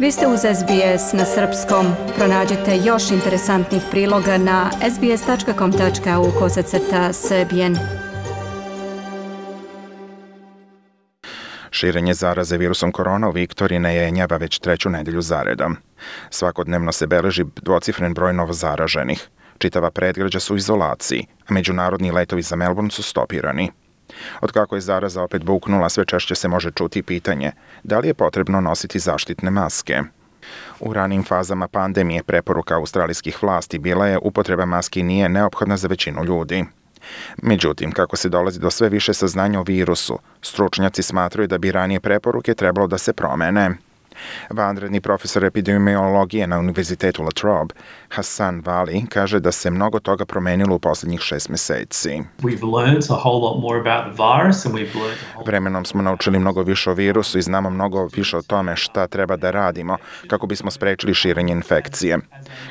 Vi ste uz SBS na srpskom. Pronađite još interesantnih priloga na sbs.com.au kosacrta srbijen. Širenje zaraze virusom korona u Viktoriji ne jenjava već treću nedelju zaredom. Svakodnevno se beleži dvocifren broj novo zaraženih. Čitava predgrađa su u izolaciji, a međunarodni letovi za Melbourne su stopirani. Od kako je zaraza opet buknula, sve češće se može čuti pitanje da li je potrebno nositi zaštitne maske. U ranim fazama pandemije preporuka australijskih vlasti bila je upotreba maski nije neophodna za većinu ljudi. Međutim, kako se dolazi do sve više saznanja o virusu, stručnjaci smatraju da bi ranije preporuke trebalo da se promene – Vanredni profesor epidemiologije na Univerzitetu La Trobe, Hassan Vali, kaže da se mnogo toga promenilo u poslednjih šest meseci. Vremenom smo naučili mnogo više o virusu i znamo mnogo više o tome šta treba da radimo kako bismo sprečili širenje infekcije.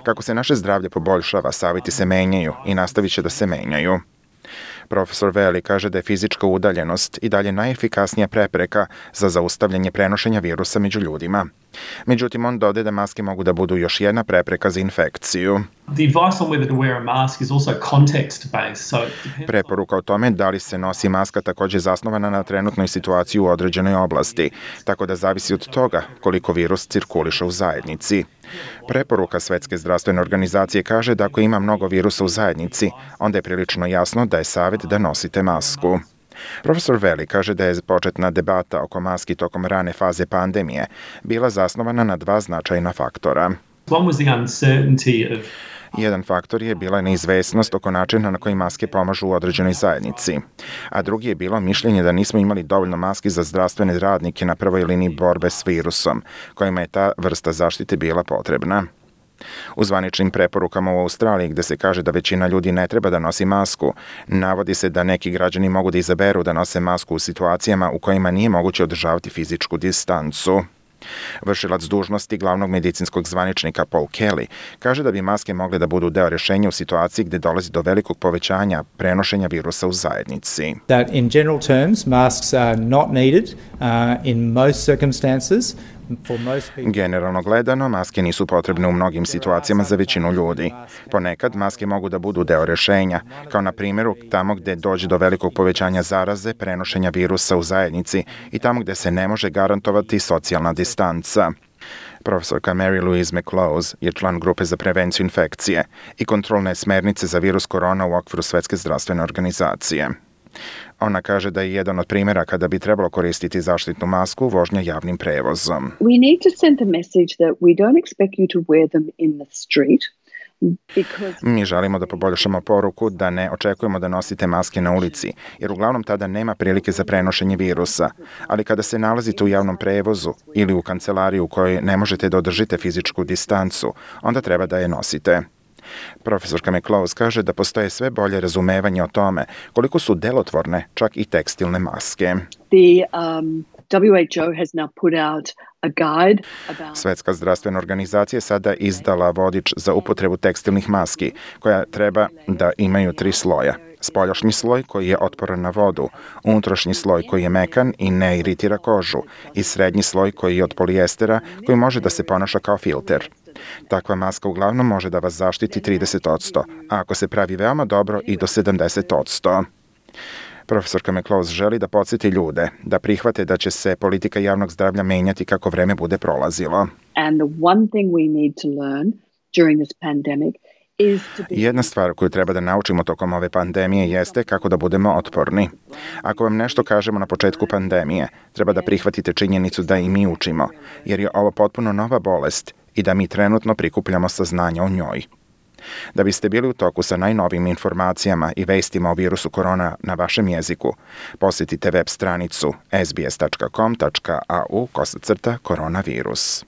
Kako se naše zdravlje poboljšava, saviti se menjaju i nastavit će da se menjaju. Profesor Veli kaže da je fizička udaljenost i dalje najefikasnija prepreka za zaustavljanje prenošenja virusa među ljudima. Međutim, on dode da maske mogu da budu još jedna prepreka za infekciju. Preporuka o tome da li se nosi maska takođe zasnovana na trenutnoj situaciji u određenoj oblasti, tako da zavisi od toga koliko virus cirkuliše u zajednici. Preporuka Svetske zdravstvene organizacije kaže da ako ima mnogo virusa u zajednici, onda je prilično jasno da je savet da nosite masku. Profesor Veli kaže da je početna debata oko maski tokom rane faze pandemije bila zasnovana na dva značajna faktora. Jedan faktor je bila neizvesnost oko načina na koji maske pomažu u određenoj zajednici, a drugi je bilo mišljenje da nismo imali dovoljno maski za zdravstvene radnike na prvoj liniji borbe s virusom, kojima je ta vrsta zaštite bila potrebna. U zvaničnim preporukama u Australiji gde se kaže da većina ljudi ne treba da nosi masku, navodi se da neki građani mogu da izaberu da nose masku u situacijama u kojima nije moguće održavati fizičku distancu. Vršilac dužnosti glavnog medicinskog zvaničnika Paul Kelly kaže da bi maske mogle da budu deo rešenja u situaciji gde dolazi do velikog povećanja prenošenja virusa u zajednici. That in general terms masks are not needed uh, in most circumstances Generalno gledano, maske nisu potrebne u mnogim situacijama za većinu ljudi. Ponekad maske mogu da budu deo rešenja, kao na primjeru tamo gde dođe do velikog povećanja zaraze, prenošenja virusa u zajednici i tamo gde se ne može garantovati socijalna distanca. Profesorka Mary Louise McClose je član grupe za prevenciju infekcije i kontrolne smernice za virus korona u okviru Svetske zdravstvene organizacije. Ona kaže da je jedan od primjera kada bi trebalo koristiti zaštitnu masku vožnja javnim prevozom. We need to send a message that we don't expect you to wear them in the street. Mi želimo da poboljšamo poruku da ne očekujemo da nosite maske na ulici, jer uglavnom tada nema prilike za prenošenje virusa, ali kada se nalazite u javnom prevozu ili u kancelariji u kojoj ne možete da održite fizičku distancu, onda treba da je nosite. Profesorka McClose kaže da postoje sve bolje razumevanje o tome koliko su delotvorne čak i tekstilne maske. The, um, WHO has now put out a guide about... Svetska zdravstvena organizacija je sada izdala vodič za upotrebu tekstilnih maski, koja treba da imaju tri sloja. Spoljašnji sloj koji je otporan na vodu, unutrašnji sloj koji je mekan i ne iritira kožu i srednji sloj koji je od polijestera koji može da se ponaša kao filter. Takva maska uglavnom može da vas zaštiti 30%, a ako se pravi veoma dobro i do 70%. Profesorka McClose želi da podsjeti ljude da prihvate da će se politika javnog zdravlja menjati kako vreme bude prolazilo. And the one thing we need to learn during this pandemic Jedna stvar koju treba da naučimo tokom ove pandemije jeste kako da budemo otporni. Ako vam nešto kažemo na početku pandemije, treba da prihvatite činjenicu da i mi učimo, jer je ovo potpuno nova bolest i da mi trenutno prikupljamo saznanja o njoj. Da biste bili u toku sa najnovim informacijama i vestima o virusu korona na vašem jeziku, posjetite web stranicu sbs.com.au kosacrta koronavirus.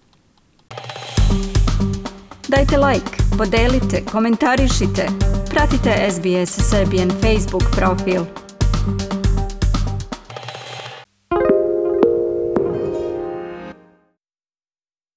Dajte like, podelite, komentarišite, pratite SBS Serbian Facebook profil.